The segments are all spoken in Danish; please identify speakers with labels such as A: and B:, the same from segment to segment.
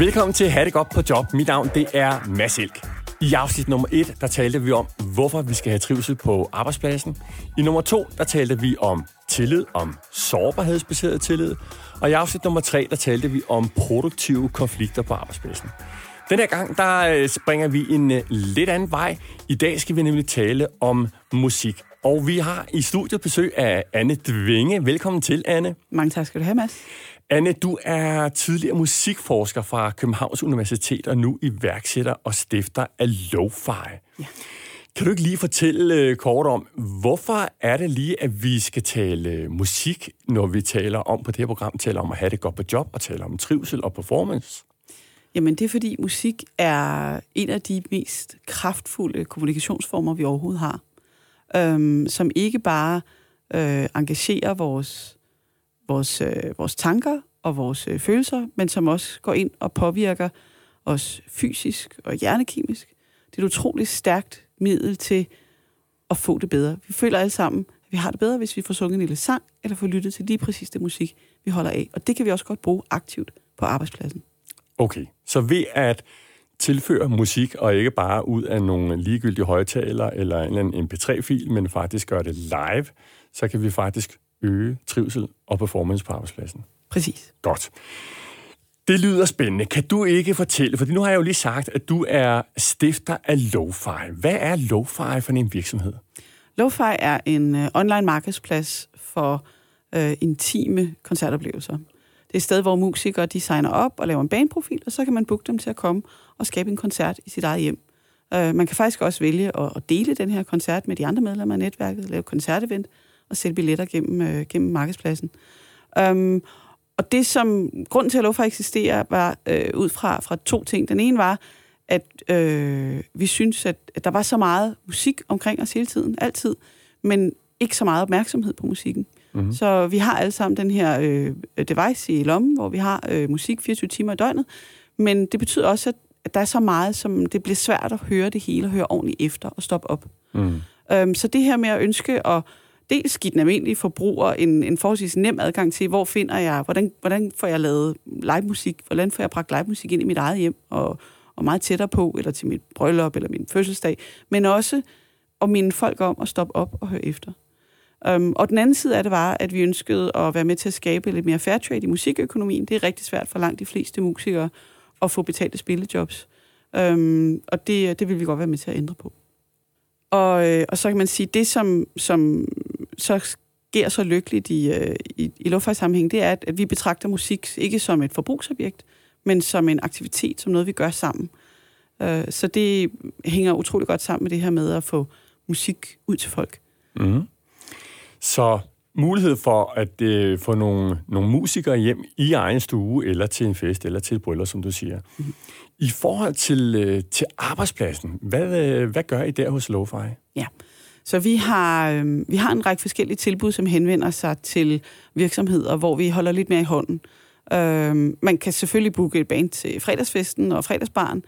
A: Velkommen til Ha' det godt på job. Mit navn det er Mads Elk. I afsnit nummer 1, der talte vi om, hvorfor vi skal have trivsel på arbejdspladsen. I nummer 2, der talte vi om tillid, om sårbarhedsbaseret tillid. Og i afsnit nummer 3, der talte vi om produktive konflikter på arbejdspladsen. Den her gang, der øh, springer vi en øh, lidt anden vej. I dag skal vi nemlig tale om musik. Og vi har i studiet besøg af Anne Dvinge. Velkommen til, Anne.
B: Mange tak skal du have, Mads.
A: Anne, du er tidligere musikforsker fra Københavns Universitet og nu iværksætter og stifter af Lo-Fi. Ja. Kan du ikke lige fortælle øh, kort om, hvorfor er det lige, at vi skal tale musik, når vi taler om på det her program, taler om at have det godt på job og taler om trivsel og performance?
B: Jamen, det er fordi musik er en af de mest kraftfulde kommunikationsformer, vi overhovedet har. Øhm, som ikke bare øh, engagerer vores, vores, øh, vores tanker og vores øh, følelser, men som også går ind og påvirker os fysisk og hjernekemisk. Det er et utroligt stærkt middel til at få det bedre. Vi føler alle sammen, at vi har det bedre, hvis vi får sunget en lille sang, eller får lyttet til lige præcis det musik, vi holder af. Og det kan vi også godt bruge aktivt på arbejdspladsen.
A: Okay, så ved at tilføre musik, og ikke bare ud af nogle ligegyldige højtaler eller en eller anden MP3-fil, men faktisk gøre det live, så kan vi faktisk øge trivsel og performance på arbejdspladsen.
B: Præcis.
A: Godt. Det lyder spændende. Kan du ikke fortælle, for nu har jeg jo lige sagt, at du er stifter af Lo-Fi. Hvad er Lo-Fi for en virksomhed?
B: Lo-Fi er en uh, online markedsplads for uh, intime koncertoplevelser. Det er et sted, hvor musikere de signer op og laver en baneprofil, og så kan man booke dem til at komme og skabe en koncert i sit eget hjem. Uh, man kan faktisk også vælge at, at dele den her koncert med de andre medlemmer af netværket, lave koncertevent og sælge billetter gennem, uh, gennem markedspladsen. Um, og det, som grunden til, at Lofa eksisterer, var øh, ud fra, fra to ting. Den ene var, at øh, vi synes, at, at der var så meget musik omkring os hele tiden, altid, men ikke så meget opmærksomhed på musikken. Mm-hmm. Så vi har alle sammen den her øh, device i lommen, hvor vi har øh, musik 24 timer i døgnet, men det betyder også, at, at der er så meget, som det bliver svært at høre det hele, og høre ordentligt efter og stoppe op. Mm. Øhm, så det her med at ønske at dels give den almindelige forbruger en, en forholdsvis nem adgang til, hvor finder jeg, hvordan, hvordan får jeg lavet live musik, hvordan får jeg bragt live musik ind i mit eget hjem, og, og meget tættere på, eller til mit bryllup, eller min fødselsdag, men også at minde folk om at stoppe op og høre efter. Um, og den anden side af det var, at vi ønskede at være med til at skabe lidt mere fair trade i musikøkonomien. Det er rigtig svært for langt de fleste musikere at få betalte spillejobs. Um, og det, det vil vi godt være med til at ændre på. Og, øh, og så kan man sige, det som, som så sker så lykkeligt i, øh, i, i luftfartssammenhæng, det er, at, at vi betragter musik ikke som et forbrugsobjekt, men som en aktivitet, som noget, vi gør sammen. Øh, så det hænger utrolig godt sammen med det her med at få musik ud til folk.
A: Mm. Så mulighed for at øh, få nogle, nogle musikere hjem i egen stue, eller til en fest, eller til et bryllup, som du siger. Mm. I forhold til, øh, til arbejdspladsen, hvad, øh, hvad gør I der hos Lo-Fi?
B: Ja, så vi har, øh, vi har en række forskellige tilbud, som henvender sig til virksomheder, hvor vi holder lidt mere i hånden. Øh, man kan selvfølgelig booke et band til fredagsfesten og fredagsbaren,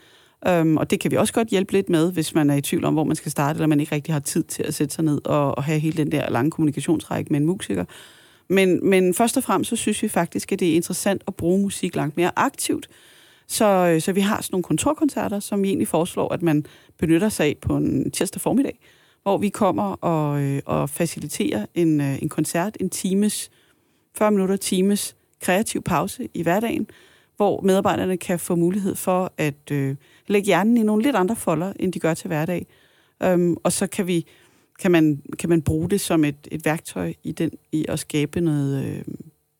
B: øh, og det kan vi også godt hjælpe lidt med, hvis man er i tvivl om, hvor man skal starte, eller man ikke rigtig har tid til at sætte sig ned og, og have hele den der lange kommunikationsrække med en musiker. Men, men først og fremmest så synes vi faktisk, at det er interessant at bruge musik langt mere aktivt. Så, øh, så vi har sådan nogle kontorkoncerter, som vi egentlig foreslår, at man benytter sig af på en tirsdag formiddag, hvor vi kommer og, øh, og faciliterer en, øh, en koncert, en times, 40 minutter times kreativ pause i hverdagen, hvor medarbejderne kan få mulighed for at øh, lægge hjernen i nogle lidt andre folder, end de gør til hverdag. Um, og så kan vi kan man, kan man bruge det som et, et værktøj i, den, i at skabe noget, øh,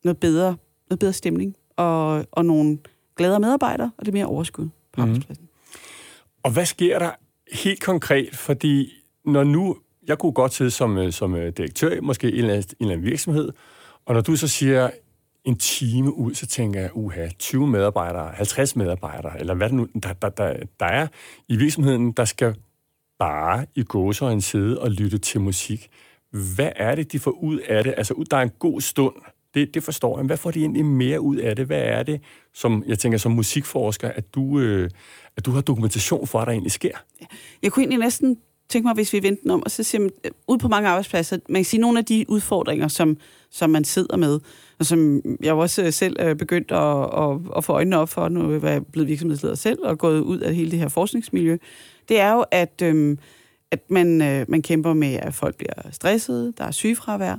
B: noget, bedre, noget bedre stemning og, og nogle gladere medarbejdere og det mere overskud på mm. arbejdspladsen.
A: Og hvad sker der helt konkret? Fordi når nu, jeg kunne godt sidde som, øh, som øh, direktør måske i en eller, anden, en eller anden virksomhed, og når du så siger en time ud, så tænker jeg, uha, 20 medarbejdere, 50 medarbejdere, eller hvad det nu, der, der, der, der er i virksomheden, der skal bare i gåsøjne sidde og lytte til musik. Hvad er det, de får ud af det? Altså, der er en god stund, det, det forstår jeg. Hvad får de egentlig mere ud af det? Hvad er det, som jeg tænker som musikforsker, at du, øh, at du har dokumentation for, at der egentlig sker?
B: Jeg kunne egentlig næsten tænke mig, hvis vi vendte den om, og så siger man, øh, ud på mange arbejdspladser, man kan sige, nogle af de udfordringer, som, som man sidder med, og som jeg også øh, selv er begyndt at, at, at få øjnene op for, nu er jeg blevet virksomhedsleder selv, og gået ud af hele det her forskningsmiljø, det er jo, at, øhm, at man, øh, man kæmper med, at folk bliver stressede, der er sygefravær,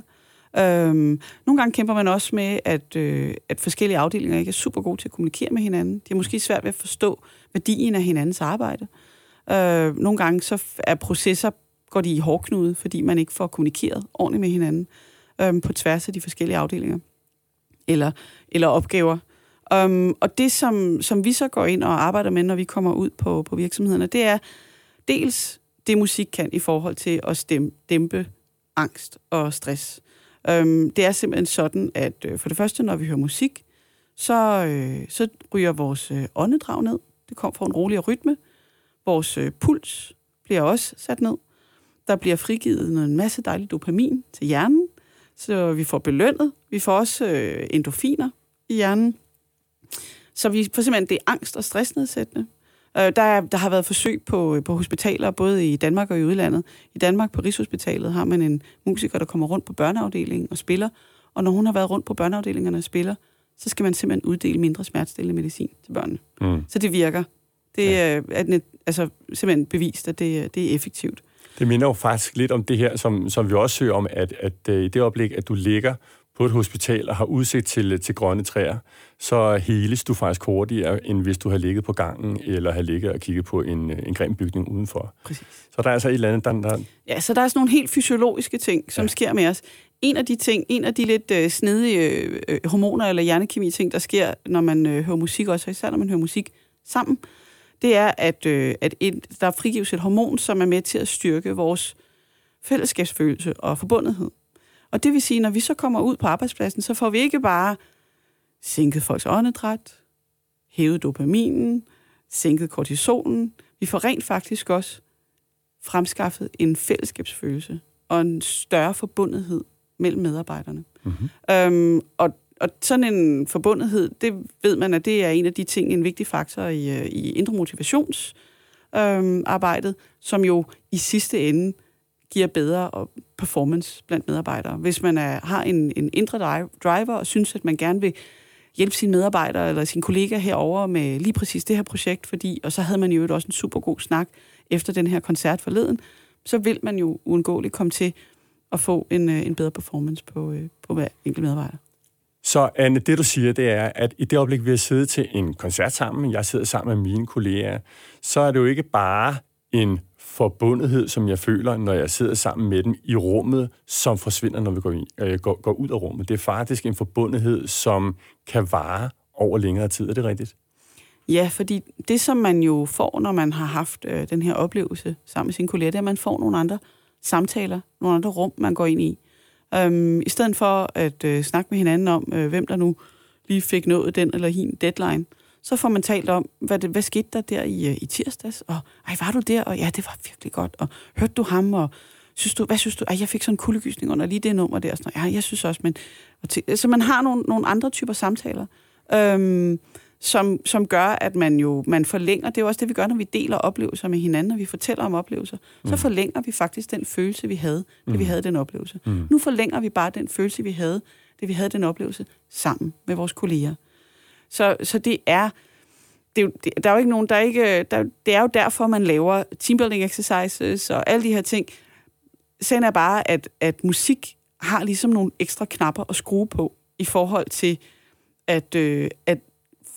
B: Øhm, nogle gange kæmper man også med, at, øh, at forskellige afdelinger ikke er super gode til at kommunikere med hinanden. De er måske svært ved at forstå værdien af hinandens arbejde. Øh, Øh, nogle gange så er processer, går de i hårdknude, fordi man ikke får kommunikeret ordentligt med hinanden øh, på tværs af de forskellige afdelinger eller, eller opgaver. Um, og det, som, som vi så går ind og arbejder med, når vi kommer ud på, på virksomhederne, det er dels det, musik kan i forhold til at stemme, dæmpe angst og stress. Um, det er simpelthen sådan, at øh, for det første, når vi hører musik, så, øh, så ryger vores øh, åndedrag ned. Det kommer fra en roligere rytme. Vores uh, puls bliver også sat ned. Der bliver frigivet en masse dejlig dopamin til hjernen, så vi får belønnet. Vi får også øh, endorfiner i hjernen. Så vi får simpelthen det angst- og stressnedsættende. Øh, der, der har været forsøg på, på hospitaler, både i Danmark og i udlandet. I Danmark på Rigshospitalet har man en musiker, der kommer rundt på børneafdelingen og spiller. Og når hun har været rundt på børneafdelingerne og spiller, så skal man simpelthen uddele mindre smertestillende medicin til børnene. Mm. Så det virker. Det ja. er altså, simpelthen bevist, at det, det er effektivt.
A: Det minder jo faktisk lidt om det her, som, som vi også søger om, at, at, at i det øjeblik, at du ligger på et hospital og har udsigt til, til grønne træer, så heles du faktisk hurtigere, end hvis du har ligget på gangen, eller har ligget og kigget på en, en grim bygning udenfor. Præcis. Så der er altså et eller andet, der... der...
B: Ja, så der er sådan nogle helt fysiologiske ting, som ja. sker med os. En af de ting, en af de lidt øh, snedige øh, hormoner eller hjernekemi-ting, der sker, når man øh, hører musik, også især når man hører musik sammen, det er, at, øh, at et, der frigives et hormon, som er med til at styrke vores fællesskabsfølelse og forbundethed. Og det vil sige, når vi så kommer ud på arbejdspladsen, så får vi ikke bare sænket folks åndedræt, hævet dopaminen, sænket kortisolen. Vi får rent faktisk også fremskaffet en fællesskabsfølelse og en større forbundethed mellem medarbejderne. Mm-hmm. Øhm, og, og sådan en forbundethed, det ved man, at det er en af de ting, en vigtig faktor i, øh, i indre motivationsarbejdet, øhm, som jo i sidste ende giver bedre øh, performance blandt medarbejdere. Hvis man er, har en, en indre driver og synes, at man gerne vil hjælpe sine medarbejdere eller sine kollegaer herover med lige præcis det her projekt, fordi, og så havde man jo også en super god snak efter den her koncert forleden, så vil man jo uundgåeligt komme til at få en, øh, en bedre performance på, på hver enkelt medarbejder.
A: Så Anne, det du siger, det er, at i det øjeblik, vi har siddet til en koncert sammen, jeg sidder sammen med mine kolleger, så er det jo ikke bare en forbundethed, som jeg føler, når jeg sidder sammen med dem i rummet, som forsvinder, når vi går, i, øh, går, går ud af rummet. Det er faktisk en forbundethed, som kan vare over længere tid. Er det rigtigt?
B: Ja, fordi det, som man jo får, når man har haft øh, den her oplevelse sammen med sine kolleger, det er, at man får nogle andre samtaler, nogle andre rum, man går ind i. Øhm, I stedet for at øh, snakke med hinanden om, øh, hvem der nu lige fik nået den eller hin deadline, så får man talt om, hvad, det, hvad skete der der i, øh, i tirsdags, og ej, var du der, og ja, det var virkelig godt, og hørte du ham, og synes du, hvad synes du, ej, jeg fik sådan en kuldegysning under lige det nummer der, sådan, ja, jeg synes også, men, og til, så man har nogle, nogle andre typer samtaler, øhm, som, som gør, at man jo man forlænger, det er jo også det, vi gør, når vi deler oplevelser med hinanden, og vi fortæller om oplevelser, mm. så forlænger vi faktisk den følelse, vi havde, da mm. vi havde den oplevelse. Mm. Nu forlænger vi bare den følelse, vi havde, da vi havde den oplevelse sammen med vores kolleger. Så, så det er... Det, det, der er jo ikke nogen, der er ikke... Der, det er jo derfor, man laver teambuilding exercises og alle de her ting. Sagen er bare, at, at musik har ligesom nogle ekstra knapper at skrue på i forhold til at, øh, at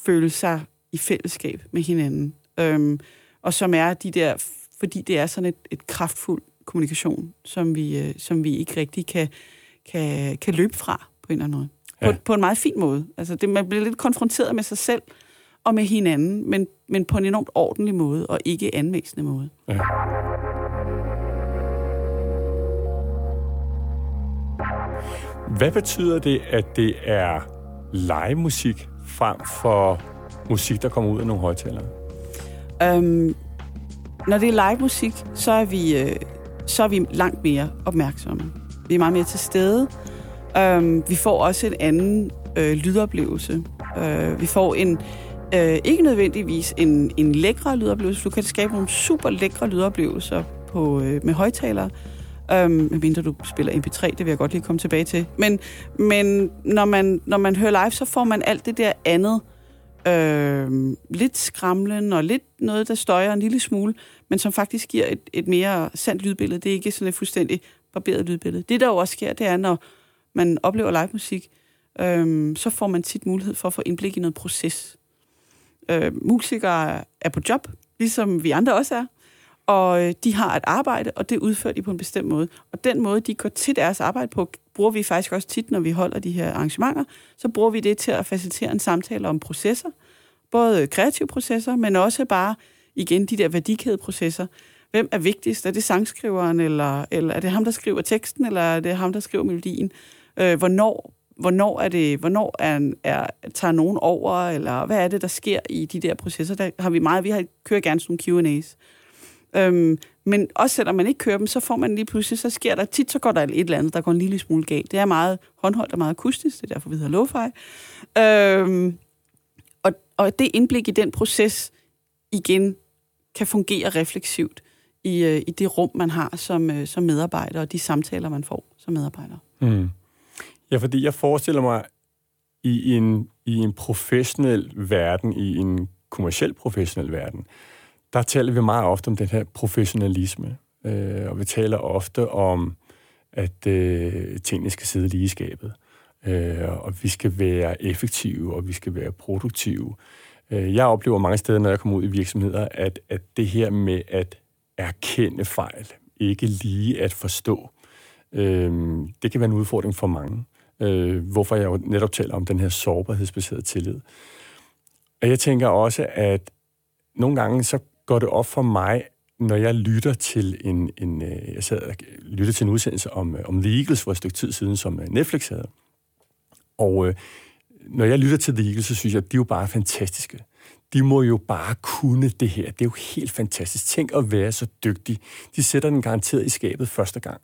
B: føle sig i fællesskab med hinanden. Øhm, og som er de der, fordi det er sådan et, et kraftfuld kommunikation, som vi, øh, som vi ikke rigtig kan, kan, kan løbe fra på en eller anden måde. Ja. På, på en meget fin måde. Altså, det, man bliver lidt konfronteret med sig selv og med hinanden, men, men på en enormt ordentlig måde, og ikke anvæsende måde. Ja.
A: Hvad betyder det, at det er live musik frem for musik, der kommer ud af nogle højtalere?
B: Øhm, når det er live musik, så er vi, øh, så er vi langt mere opmærksomme. Vi er meget mere til stede. Øhm, vi får også en anden øh, lydoplevelse. Øh, vi får en øh, ikke nødvendigvis en, en lækre lydoplevelse. Du kan skabe nogle super lækre lydoplevelser på, øh, med højtalere. Øhm, mindre du spiller MP3, det vil jeg godt lige komme tilbage til. Men, men når, man, når man hører live, så får man alt det der andet, Øhm, lidt skramlen og lidt noget, der støjer en lille smule, men som faktisk giver et, et mere sandt lydbillede. Det er ikke sådan et fuldstændig barberet lydbillede. Det, der jo også sker, det er, når man oplever live musik, øhm, så får man tit mulighed for at få indblik i noget proces. Øh, musikere er på job, ligesom vi andre også er, og øh, de har et arbejde, og det udfører de på en bestemt måde. Og den måde, de går til deres arbejde på, bruger vi faktisk også tit, når vi holder de her arrangementer. Så bruger vi det til at facilitere en samtale om processer. Både øh, kreative processer, men også bare, igen, de der værdikædeprocesser. Hvem er vigtigst? Er det sangskriveren, eller, eller er det ham, der skriver teksten, eller er det ham, der skriver melodien? Øh, hvornår hvornår er det, hvornår er, er, tager nogen over, eller hvad er det, der sker i de der processer? Der har vi meget, vi har kører gerne sådan nogle Q&A's. Øhm, men også selvom man ikke kører dem, så får man lige pludselig, så sker der tit, så går der et eller andet, der går en lille smule galt. Det er meget håndholdt og meget akustisk, det er derfor, vi hedder lo-fi. Øhm, og, og det indblik i den proces igen kan fungere refleksivt i, øh, i det rum, man har som, øh, som medarbejder, og de samtaler, man får som medarbejder.
A: Mm. Ja, fordi jeg forestiller mig, i en, i en professionel verden, i en kommersiel professionel verden, der taler vi meget ofte om den her professionalisme. Øh, og vi taler ofte om, at øh, tingene skal sidde lige i skabet. Øh, og vi skal være effektive, og vi skal være produktive. Øh, jeg oplever mange steder, når jeg kommer ud i virksomheder, at, at det her med at erkende fejl, ikke lige at forstå, øh, det kan være en udfordring for mange. Øh, hvorfor jeg jo netop taler om den her sårbarhedsbaserede tillid. Og jeg tænker også, at nogle gange så går det op for mig, når jeg lytter til en, en øh, jeg sad og lytter til en udsendelse om, øh, om The Eagles for et stykke tid siden, som øh, Netflix havde. Og øh, når jeg lytter til The Eagles, så synes jeg, at de er jo bare fantastiske. De må jo bare kunne det her. Det er jo helt fantastisk. Tænk at være så dygtig. De sætter den garanteret i skabet første gang.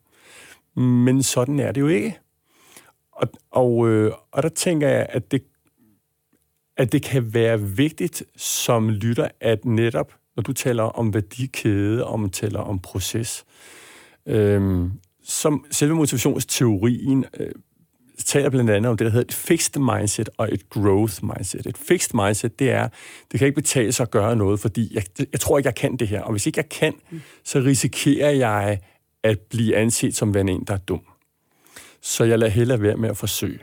A: Men sådan er det jo ikke. Og, og, øh, og der tænker jeg, at det, at det kan være vigtigt som lytter, at netop når du taler om værdikæde, og man taler om proces, øh, som selve motivationsteorien øh, taler blandt andet om det, der hedder et fixed mindset og et growth mindset. Et fixed mindset, det er, det kan ikke betale sig at gøre noget, fordi jeg, jeg tror ikke, jeg kan det her. Og hvis ikke jeg kan, så risikerer jeg at blive anset som værende en, der er dum. Så jeg lader hellere være med at forsøge.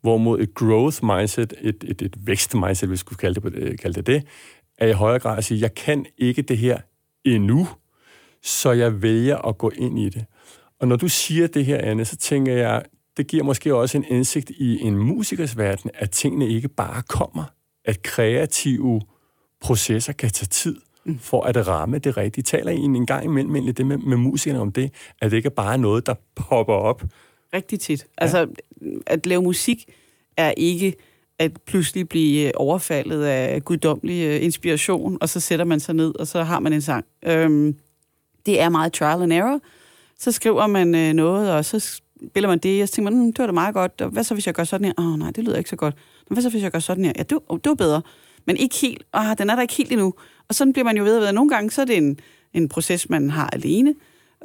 A: Hvorimod et growth mindset, et, et, et vækst mindset, hvis vi skulle kalde det, kalde det det, er i højere grad at sige, jeg kan ikke det her endnu, så jeg vælger at gå ind i det. Og når du siger det her, Anne, så tænker jeg, det giver måske også en indsigt i en musikers verden, at tingene ikke bare kommer. At kreative processer kan tage tid mm. for at ramme det rigtige. Taler I en gang imellem egentlig det med, med musikerne om det, at det ikke er bare noget, der popper op?
B: Rigtig tit. Altså, ja. at lave musik er ikke at pludselig blive øh, overfaldet af guddommelig øh, inspiration, og så sætter man sig ned, og så har man en sang. Øhm, det er meget trial and error. Så skriver man øh, noget, og så spiller man det, og så tænker man, hm, det var da meget godt, og hvad så, hvis jeg gør sådan her? Åh oh, nej, det lyder ikke så godt. Hvad så, hvis jeg gør sådan her? Ja, det, var, det var bedre. Men ikke helt. Oh, den er der ikke helt endnu. Og sådan bliver man jo ved at ved. Nogle gange, så er det en, en proces, man har alene.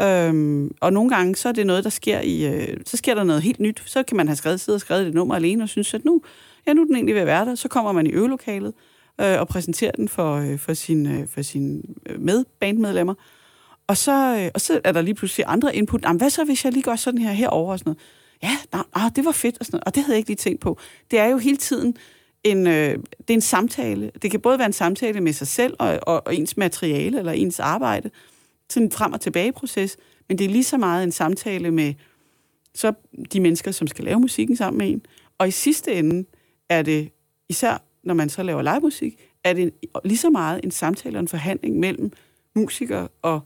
B: Øhm, og nogle gange, så er det noget, der sker i... Øh, så sker der noget helt nyt. Så kan man have skrevet, siddet og skrevet det nummer alene, og synes, at nu ja, nu er den egentlig ved at være der. Så kommer man i øvelokalet øh, og præsenterer den for, øh, for sine øh, for sin, øh, medbandmedlemmer. Og så, øh, og så er der lige pludselig andre input. Jamen, hvad så, hvis jeg lige gør sådan her herover og sådan noget? Ja, nej, ah, det var fedt og sådan noget. Og det havde jeg ikke lige tænkt på. Det er jo hele tiden en, øh, det er en samtale. Det kan både være en samtale med sig selv og, og, og ens materiale eller ens arbejde. Sådan en frem- og tilbage-proces. Men det er lige så meget en samtale med så de mennesker, som skal lave musikken sammen med en. Og i sidste ende, er det, især når man så laver live musik, er det lige så meget en samtale og en forhandling mellem musiker og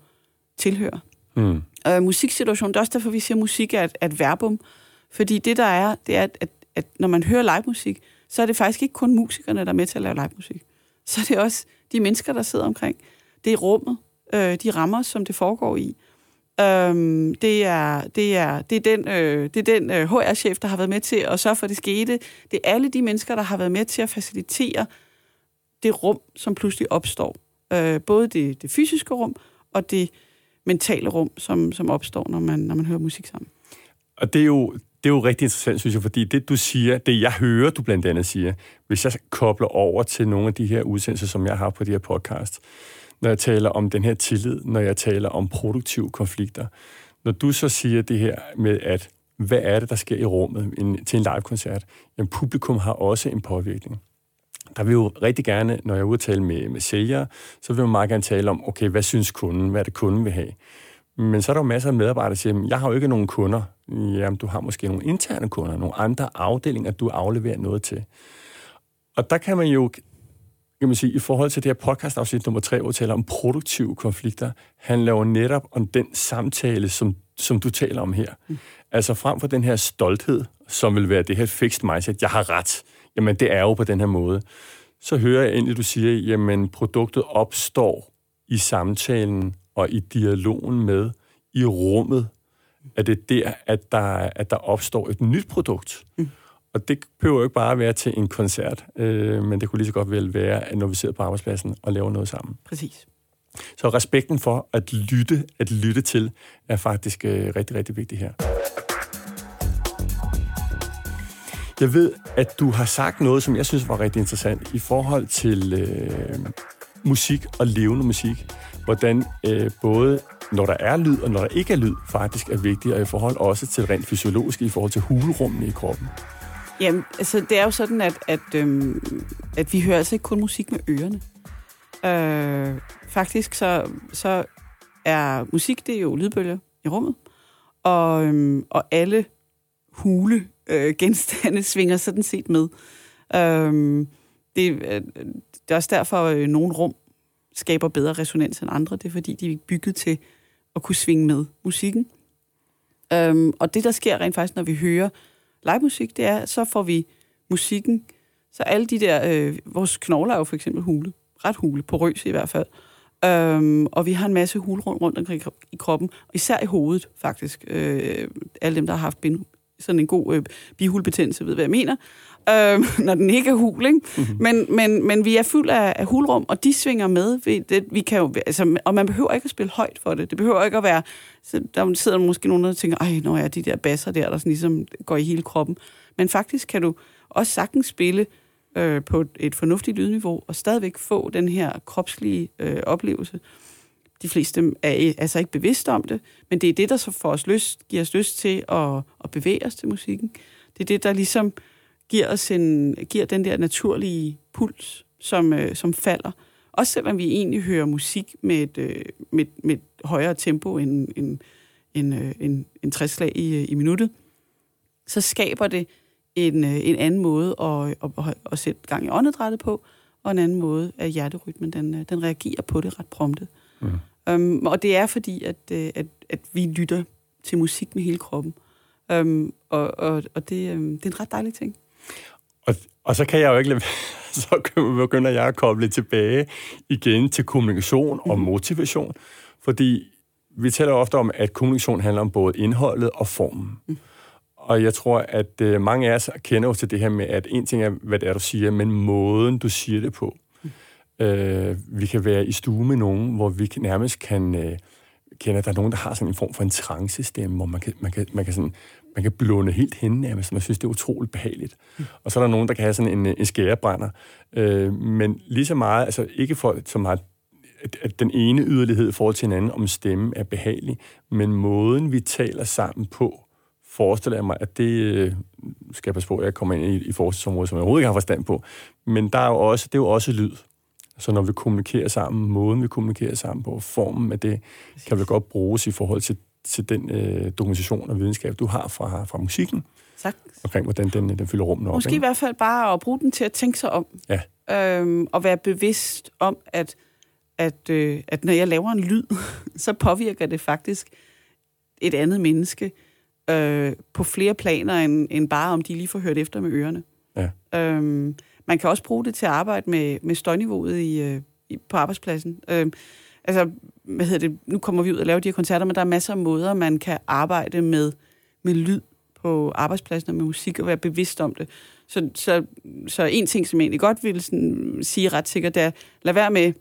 B: tilhører. Mm. Og musiksituationen, det er også derfor, vi siger, at musik er et, et verbum. Fordi det, der er, det er, at, at når man hører live musik, så er det faktisk ikke kun musikerne, der er med til at lave live musik. Så er det også de mennesker, der sidder omkring. Det er rummet, øh, de rammer, som det foregår i. Øhm, det, er, det, er, det er den, øh, det er den øh, HR-chef, der har været med til at sørge for, at det skete. Det er alle de mennesker, der har været med til at facilitere det rum, som pludselig opstår. Øh, både det, det fysiske rum og det mentale rum, som, som opstår, når man, når man hører musik sammen.
A: Og det er jo, det er jo rigtig interessant, synes jeg, fordi det, du siger, det jeg hører, du blandt andet siger, hvis jeg kobler over til nogle af de her udsendelser, som jeg har på de her podcast, når jeg taler om den her tillid, når jeg taler om produktive konflikter, når du så siger det her med, at hvad er det, der sker i rummet en, til en live-koncert, jamen publikum har også en påvirkning. Der vil jo rigtig gerne, når jeg er ude tale med, med sælgere, så vil man meget gerne tale om, okay, hvad synes kunden, hvad er det kunden vil have? Men så er der jo masser af medarbejdere, der siger, jeg har jo ikke nogen kunder. Jamen, du har måske nogle interne kunder, nogle andre afdelinger, du afleverer noget til. Og der kan man jo, kan man sige, i forhold til det her podcast-afsnit nummer 3, hvor vi taler om produktive konflikter, handler jo netop om den samtale, som, som du taler om her. Mm. Altså frem for den her stolthed, som vil være det her fixed mindset, jeg har ret, jamen det er jo på den her måde, så hører jeg egentlig, du siger, jamen produktet opstår i samtalen og i dialogen med, i rummet, at det er der, at der, at der opstår et nyt produkt. Mm. Og det behøver jo ikke bare være til en koncert, øh, men det kunne lige så godt vel være, når vi sidder på arbejdspladsen og laver noget sammen.
B: Præcis.
A: Så respekten for at lytte, at lytte til, er faktisk øh, rigtig, rigtig vigtigt her. Jeg ved, at du har sagt noget, som jeg synes var rigtig interessant i forhold til øh, musik og levende musik. Hvordan øh, både når der er lyd og når der ikke er lyd, faktisk er vigtigt, og i forhold også til rent fysiologisk, i forhold til hulrummene i kroppen.
B: Jamen, altså det er jo sådan, at, at, øhm, at vi hører altså ikke kun musik med ørerne. Øh, faktisk så, så er musik, det er jo lydbølger i rummet, og, øhm, og alle hule øh, genstande svinger sådan set med. Øh, det, øh, det er også derfor, at øh, nogle rum skaber bedre resonans end andre. Det er fordi, de er bygget til at kunne svinge med musikken. Øhm, og det, der sker rent faktisk, når vi hører livemusik, det er, så får vi musikken, så alle de der, øh, vores knogler er jo for eksempel hule, ret hule, på røs i hvert fald. Øhm, og vi har en masse hulrum rundt omkring i kroppen, især i hovedet faktisk. Øh, alle dem, der har haft bind, sådan en god øh, bihulbetændelse, ved hvad jeg mener, øh, når den ikke er hul. Ikke? Mm-hmm. Men, men, men vi er fuld af, af hulrum, og de svinger med. Vi, det, vi kan jo, altså, og man behøver ikke at spille højt for det. Det behøver ikke at være... Så der sidder måske nogen, der tænker, ej, når jeg de der basser der, der sådan ligesom går i hele kroppen. Men faktisk kan du også sagtens spille øh, på et fornuftigt lydniveau, og stadigvæk få den her kropslige øh, oplevelse. De fleste er altså ikke bevidste om det, men det er det, der så får os lyst, giver os lyst til at, at bevæge os til musikken. Det er det, der ligesom giver os en, giver den der naturlige puls, som, øh, som falder. Også selvom vi egentlig hører musik med et, øh, med, med et højere tempo end, end, end, øh, end, end 60 slag i, i minuttet, så skaber det en, øh, en anden måde at, at, at sætte gang i åndedrættet på, og en anden måde, at hjerterytmen den, øh, den reagerer på det ret prompte. Mm. Um, og det er fordi, at, øh, at, at vi lytter til musik med hele kroppen. Um, og og, og det, um, det er en ret dejlig ting.
A: Og, og så kan jeg jo ikke lade så begynder jeg at koble tilbage igen til kommunikation og mm. motivation, fordi vi taler ofte om, at kommunikation handler om både indholdet og formen. Mm. Og jeg tror, at øh, mange af os kender jo til det her med, at en ting er, hvad det er, du siger, men måden, du siger det på. Mm. Øh, vi kan være i stue med nogen, hvor vi nærmest kan øh, kende, at der er nogen, der har sådan en form for en trancestemme, hvor man kan, man kan, man kan, sådan, man kan blåne helt hen nærmest, man synes, det er utroligt behageligt. Mm. Og så er der nogen, der kan have sådan en, øh, en skærebrænder. Øh, men lige så meget, altså ikke for så meget at, at den ene yderlighed i forhold til hinanden om stemme er behagelig, men måden, vi taler sammen på, forestiller jeg mig, at det øh, skal jeg passe på, at jeg kommer ind i, i forskningsområdet, som jeg overhovedet ikke har forstand på. Men der er jo også, det er jo også lyd. Så når vi kommunikerer sammen, måden vi kommunikerer sammen på, formen af det, kan vel godt bruges i forhold til, til den øh, dokumentation og videnskab, du har fra, fra musikken.
B: Tak.
A: Omkring, hvordan den, den fylder rummet op.
B: Måske ikke? i hvert fald bare at bruge den til at tænke sig om.
A: Ja.
B: Øhm, og være bevidst om, at, at, øh, at når jeg laver en lyd, så påvirker det faktisk et andet menneske øh, på flere planer, end, end bare om de lige får hørt efter med ørerne.
A: Ja.
B: Øhm, man kan også bruge det til at arbejde med, med støjniveauet i, øh, i, på arbejdspladsen. Øhm, altså, hvad hedder det, nu kommer vi ud og laver de her koncerter, men der er masser af måder, man kan arbejde med, med lyd på arbejdspladsen og med musik og være bevidst om det. Så, så, så en ting, som jeg egentlig godt ville sådan, sige ret sikkert, det er, lad være med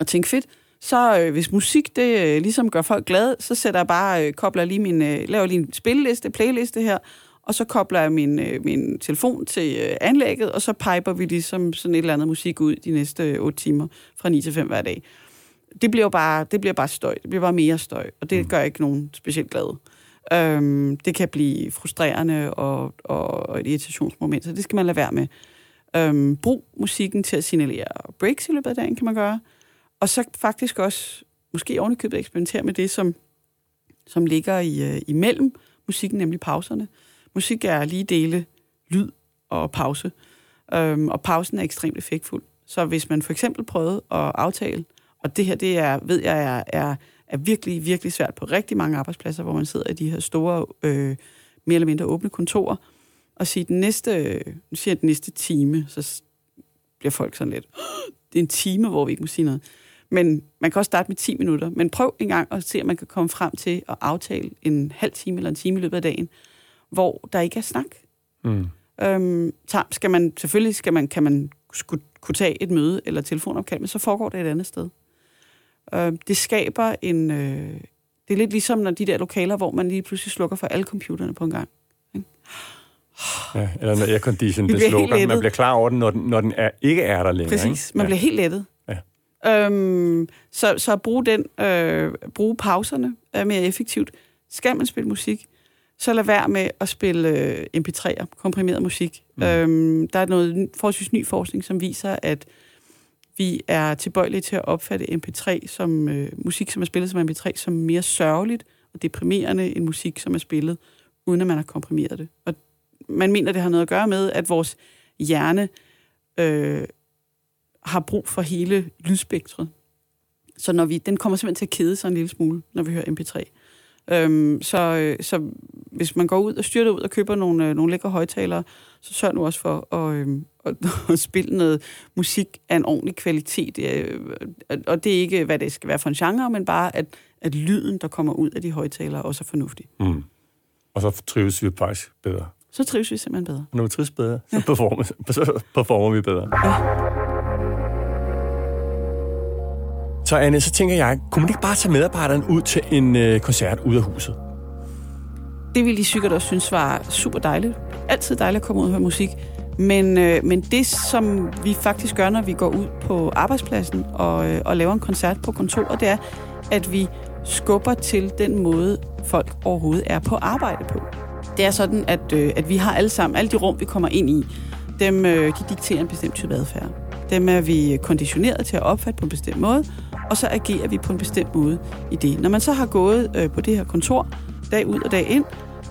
B: at tænke fedt, Så øh, hvis musik, det øh, ligesom gør folk glade, så sætter jeg bare, øh, kobler lige min, øh, laver lige en spilleliste, playliste her, og så kobler jeg min, øh, min telefon til øh, anlægget, og så piper vi ligesom sådan et eller andet musik ud de næste øh, 8 timer fra 9 til 5 hver dag. Det bliver jo bare, det bliver bare støj. Det bliver bare mere støj, og det mm. gør ikke nogen specielt glade. Øhm, det kan blive frustrerende og, og, og et irritationsmoment, så det skal man lade være med. Øhm, brug musikken til at signalere breaks i løbet af dagen, kan man gøre. Og så faktisk også, måske ovenikøbet eksperimentere med det, som, som ligger i, uh, imellem musikken, nemlig pauserne. Musik er lige dele lyd og pause. Øhm, og pausen er ekstremt effektfuld. Så hvis man for eksempel prøvede at aftale, og det her, det er, ved jeg, er, er, er virkelig, virkelig svært på rigtig mange arbejdspladser, hvor man sidder i de her store, øh, mere eller mindre åbne kontorer, og sige, den næste, nu siger jeg den næste time, så bliver folk sådan lidt, det er en time, hvor vi ikke må sige noget. Men man kan også starte med 10 minutter. Men prøv en gang at se, om man kan komme frem til at aftale en halv time eller en time i løbet af dagen, hvor der ikke er snak. Mm. Øhm, skal man, selvfølgelig skal man, kan man skulle, kunne tage et møde eller telefonopkald, men så foregår det et andet sted. Øh, det skaber en... Øh, det er lidt ligesom når de der lokaler, hvor man lige pludselig slukker for alle computerne på en gang. Ikke?
A: Ja, eller når aircondition det slukker. Man bliver klar over den, når den, når den er, ikke er der længere.
B: Præcis.
A: Ikke?
B: Man ja. bliver helt lettet. Ja. Øhm, så, så at bruge, den, øh, bruge pauserne er mere effektivt. Skal man spille musik, så lad være med at spille øh, MP3'er, komprimeret musik. Mm. Øhm, der er noget forholdsvis ny forskning, som viser, at vi er tilbøjelige til at opfatte MP3 som øh, musik, som er spillet som MP3, som mere sørgeligt og deprimerende end musik, som er spillet, uden at man har komprimeret det. Og man mener, det har noget at gøre med, at vores hjerne øh, har brug for hele lydspektret. Så når vi, den kommer simpelthen til at kede sig en lille smule, når vi hører MP3. Øhm, så, øh, så hvis man går ud og styrter ud og køber nogle, øh, nogle lækre højtalere, så sørg nu også for at, øh, at, at spille noget musik af en ordentlig kvalitet. Øh, og det er ikke, hvad det skal være for en genre, men bare, at, at lyden, der kommer ud af de højtalere, også er fornuftig. Mm.
A: Og så trives vi faktisk bedre.
B: Så trives vi simpelthen bedre.
A: Og når vi trives bedre, så, ja. performer, så performer vi bedre. Ja. Så Anne, så tænker jeg, kunne man ikke bare tage medarbejderen ud til en øh, koncert ud af huset?
B: Det ville de sikkert også synes var super dejligt. Altid dejligt at komme ud og høre musik. Men, øh, men det, som vi faktisk gør, når vi går ud på arbejdspladsen og, øh, og laver en koncert på kontoret, det er, at vi skubber til den måde, folk overhovedet er på arbejde på. Det er sådan, at, øh, at vi har alle sammen, alle de rum, vi kommer ind i, dem øh, de dikterer en bestemt type adfærd. Dem er vi konditioneret til at opfatte på en bestemt måde, og så agerer vi på en bestemt måde i det. Når man så har gået øh, på det her kontor, dag ud og dag ind,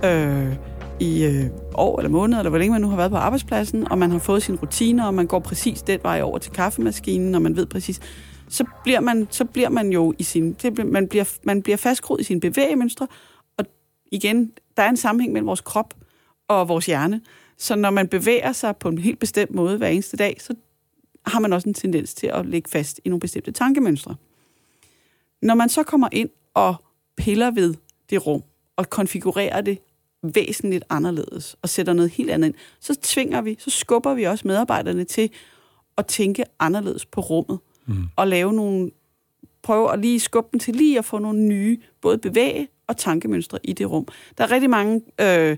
B: øh, i øh, år eller måneder, eller hvor længe man nu har været på arbejdspladsen, og man har fået sine rutiner, og man går præcis den vej over til kaffemaskinen, og man ved præcis, så bliver man, så bliver man jo i sin, det, man, bliver, man bliver fastgroet i sine bevægemønstre, og igen, der er en sammenhæng mellem vores krop og vores hjerne, så når man bevæger sig på en helt bestemt måde hver eneste dag, så har man også en tendens til at ligge fast i nogle bestemte tankemønstre. Når man så kommer ind og piller ved det rum, og konfigurerer det væsentligt anderledes, og sætter noget helt andet ind, så tvinger vi, så skubber vi også medarbejderne til at tænke anderledes på rummet, mm. og lave nogle, prøve at lige skubbe dem til lige at få nogle nye, både bevæge og tankemønstre i det rum. Der er rigtig mange øh,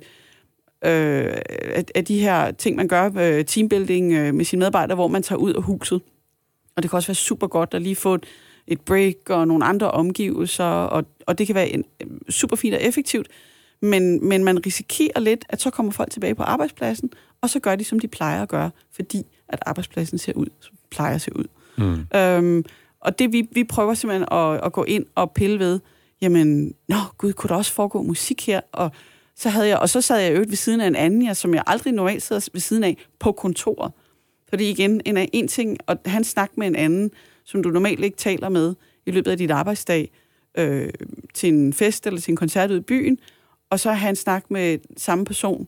B: øh, af, af de her ting, man gør, øh, teambuilding øh, med sine medarbejdere, hvor man tager ud af huset. Og det kan også være super godt at lige få et, et break og nogle andre omgivelser, og, og det kan være en, super fint og effektivt, men, men man risikerer lidt, at så kommer folk tilbage på arbejdspladsen, og så gør de, som de plejer at gøre, fordi at arbejdspladsen ser ud, som plejer at se ud. Mm. Øhm, og det vi, vi prøver simpelthen at, at gå ind og pille ved, jamen, nå gud, kunne der også foregå musik her? Og så havde jeg, og så sad jeg øvrigt ved siden af en anden, jeg, som jeg aldrig normalt sidder ved siden af, på kontoret. Fordi igen, en, en ting, og han snakker med en anden, som du normalt ikke taler med i løbet af dit arbejdsdag, øh, til en fest eller til en koncert ude i byen, og så har han snakket med samme person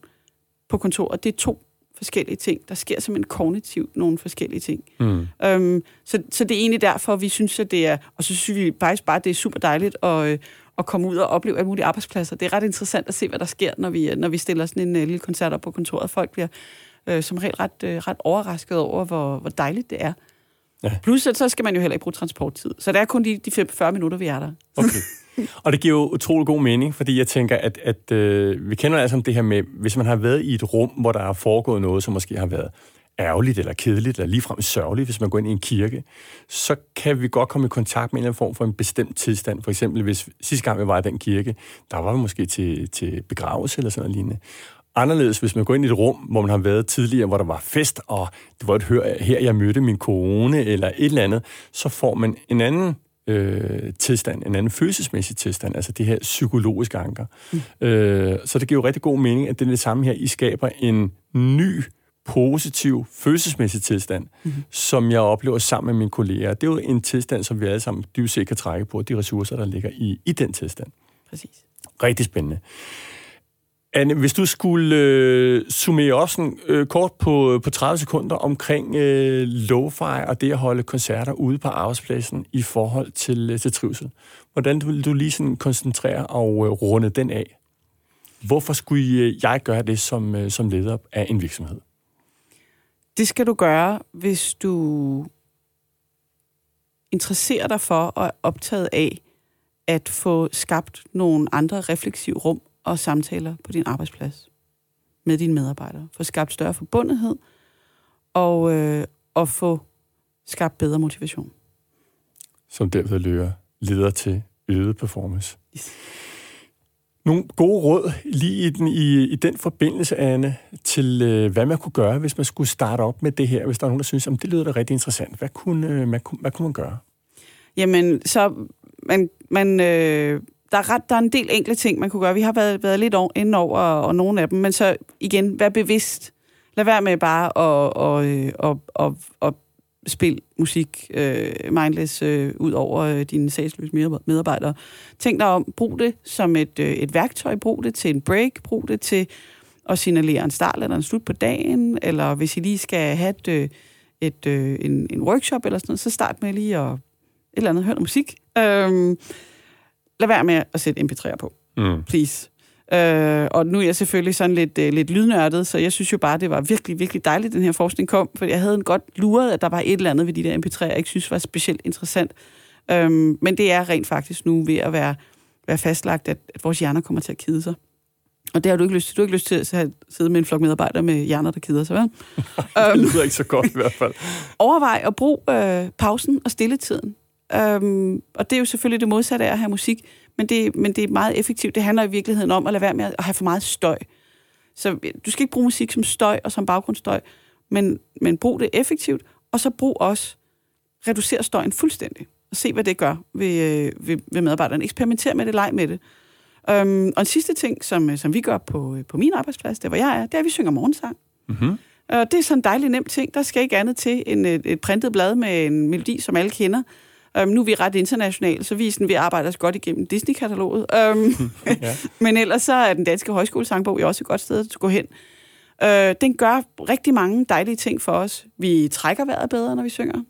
B: på kontoret. Det er to forskellige ting. Der sker simpelthen kognitivt nogle forskellige ting. Mm. Øhm, så, så det er egentlig derfor, vi synes, at det er... Og så synes vi faktisk bare, at det er super dejligt at, øh, at komme ud og opleve alle mulige arbejdspladser. Det er ret interessant at se, hvad der sker, når vi, når vi stiller sådan en uh, lille koncert op på kontoret. Folk bliver øh, som regel ret, øh, ret overrasket over, hvor, hvor dejligt det er. Ja. Plus, at så skal man jo heller ikke bruge transporttid. Så det er kun de, de 40 minutter, vi er der.
A: Okay. Og det giver jo utrolig god mening, fordi jeg tænker, at, at øh, vi kender altså det her med, hvis man har været i et rum, hvor der er foregået noget, som måske har været ærgerligt eller kedeligt, eller ligefrem sørgeligt, hvis man går ind i en kirke, så kan vi godt komme i kontakt med en eller anden form for en bestemt tilstand. For eksempel, hvis sidste gang vi var i den kirke, der var vi måske til, til begravelse eller sådan noget lignende. Anderledes, hvis man går ind i et rum, hvor man har været tidligere, hvor der var fest, og det var et hør, her jeg mødte min kone, eller et eller andet, så får man en anden øh, tilstand, en anden følelsesmæssig tilstand, altså det her psykologiske anker. Mm. Øh, så det giver jo rigtig god mening, at det er det samme her, I skaber en ny positiv følelsesmæssig tilstand, mm-hmm. som jeg oplever sammen med mine kolleger. Det er jo en tilstand, som vi alle sammen dybest set kan trække på, de ressourcer, der ligger i, i den tilstand.
B: Præcis.
A: Rigtig spændende. Anne, hvis du skulle øh, summere op sådan, øh, kort på, øh, på 30 sekunder omkring øh, lo-fi og det at holde koncerter ude på arbejdspladsen i forhold til, øh, til trivsel. Hvordan vil du lige sådan koncentrere og øh, runde den af? Hvorfor skulle øh, jeg gøre det som, øh, som leder af en virksomhed?
B: Det skal du gøre, hvis du interesserer dig for og er optaget af at få skabt nogle andre refleksive rum og samtaler på din arbejdsplads med dine medarbejdere. Få skabt større forbundethed og, øh, og få skabt bedre motivation.
A: Som derved løber leder til øget performance. Yes. Nogle gode råd lige i den, i, i den forbindelse, Anne, til øh, hvad man kunne gøre, hvis man skulle starte op med det her, hvis der er nogen, der synes, at det lyder da rigtig interessant. Hvad kunne, øh, kunne, hvad kunne man gøre?
B: Jamen, så man, man, øh, der, er ret, der er en del enkle ting, man kunne gøre. Vi har været, været lidt inde over og, og nogle af dem, men så igen, vær bevidst. Lad være med bare at, og, og, og, og spil musik øh, mindless øh, ud over øh, dine sagsløse medarbejdere. Tænk dig om, brug det som et, øh, et værktøj, brug det til en break, brug det til at signalere en start eller en slut på dagen, eller hvis I lige skal have et, øh, et, øh, en, en workshop eller sådan noget, så start med lige at et eller andet høre musik. Øh, lad være med at sætte mp3'er på. Mm. Please. Øh, og nu er jeg selvfølgelig sådan lidt, øh, lidt lydnørdet, så jeg synes jo bare, det var virkelig, virkelig dejligt, den her forskning kom, for jeg havde en godt luret, at der var et eller andet ved de der mp3'er, jeg ikke synes var specielt interessant. Øh, men det er rent faktisk nu ved at være, være fastlagt, at, at vores hjerner kommer til at kede sig. Og det har du ikke lyst til. Du har ikke lyst til at sidde med en flok medarbejdere med hjerner, der keder sig, vel?
A: det lyder ikke så godt i hvert fald.
B: Overvej at bruge øh, pausen og stilletiden. Øhm, og det er jo selvfølgelig det modsatte af at have musik men det, men det er meget effektivt. Det handler i virkeligheden om at lade være med at have for meget støj. Så du skal ikke bruge musik som støj og som baggrundsstøj, men, men brug det effektivt, og så brug også, reducer støjen fuldstændig, og se, hvad det gør ved, øh, ved, ved medarbejderne. Eksperimenter med det, leg med det. Um, og en sidste ting, som, som vi gør på, på min arbejdsplads, der hvor jeg er, det er, at vi synger morgensang. Mm-hmm. Uh, det er sådan en dejlig nem ting. Der skal ikke andet til end et, et printet blad med en melodi, som alle kender. Um, nu er vi ret internationale, så vi, sådan, vi arbejder os godt igennem Disney-kataloget. Um, ja. men ellers så er den danske højskolesangbog jo også et godt sted at gå hen. Uh, den gør rigtig mange dejlige ting for os. Vi trækker vejret bedre, når vi synger.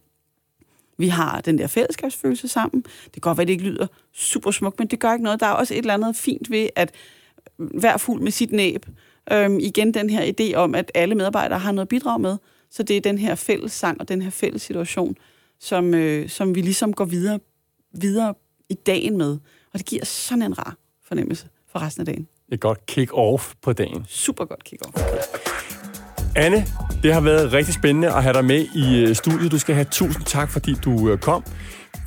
B: Vi har den der fællesskabsfølelse sammen. Det kan godt være, det ikke lyder super smukt, men det gør ikke noget. Der er også et eller andet fint ved, at hver fuld med sit næb. Um, igen den her idé om, at alle medarbejdere har noget at bidrage med. Så det er den her fælles sang og den her fælles situation, som, øh, som vi ligesom går videre, videre i dagen med. Og det giver sådan en rar fornemmelse for resten af dagen.
A: Et godt kick-off på dagen.
B: Super godt kick-off.
A: Anne, det har været rigtig spændende at have dig med i øh, studiet. Du skal have tusind tak, fordi du øh, kom.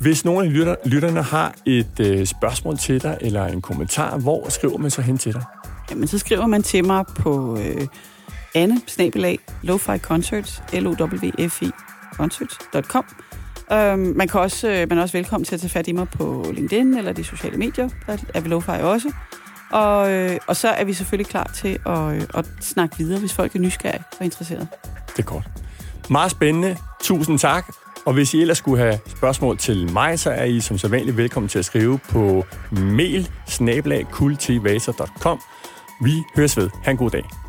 A: Hvis nogen af lytterne har et øh, spørgsmål til dig, eller en kommentar, hvor skriver man så hen til dig?
B: Jamen, så skriver man til mig på øh, anne lo-fi concerts, l o w f i concerts.com. Øhm, man, kan også, øh, man er også velkommen til at tage fat i mig på LinkedIn eller de sociale medier. Der er vi Lo-Fi også. Og, øh, og så er vi selvfølgelig klar til at, øh, at snakke videre, hvis folk er nysgerrige og interesserede.
A: Det er godt. Meget spændende. Tusind tak. Og hvis I ellers skulle have spørgsmål til mig, så er I som sædvanligt velkommen til at skrive på mail Vi høres ved. Ha' en god dag.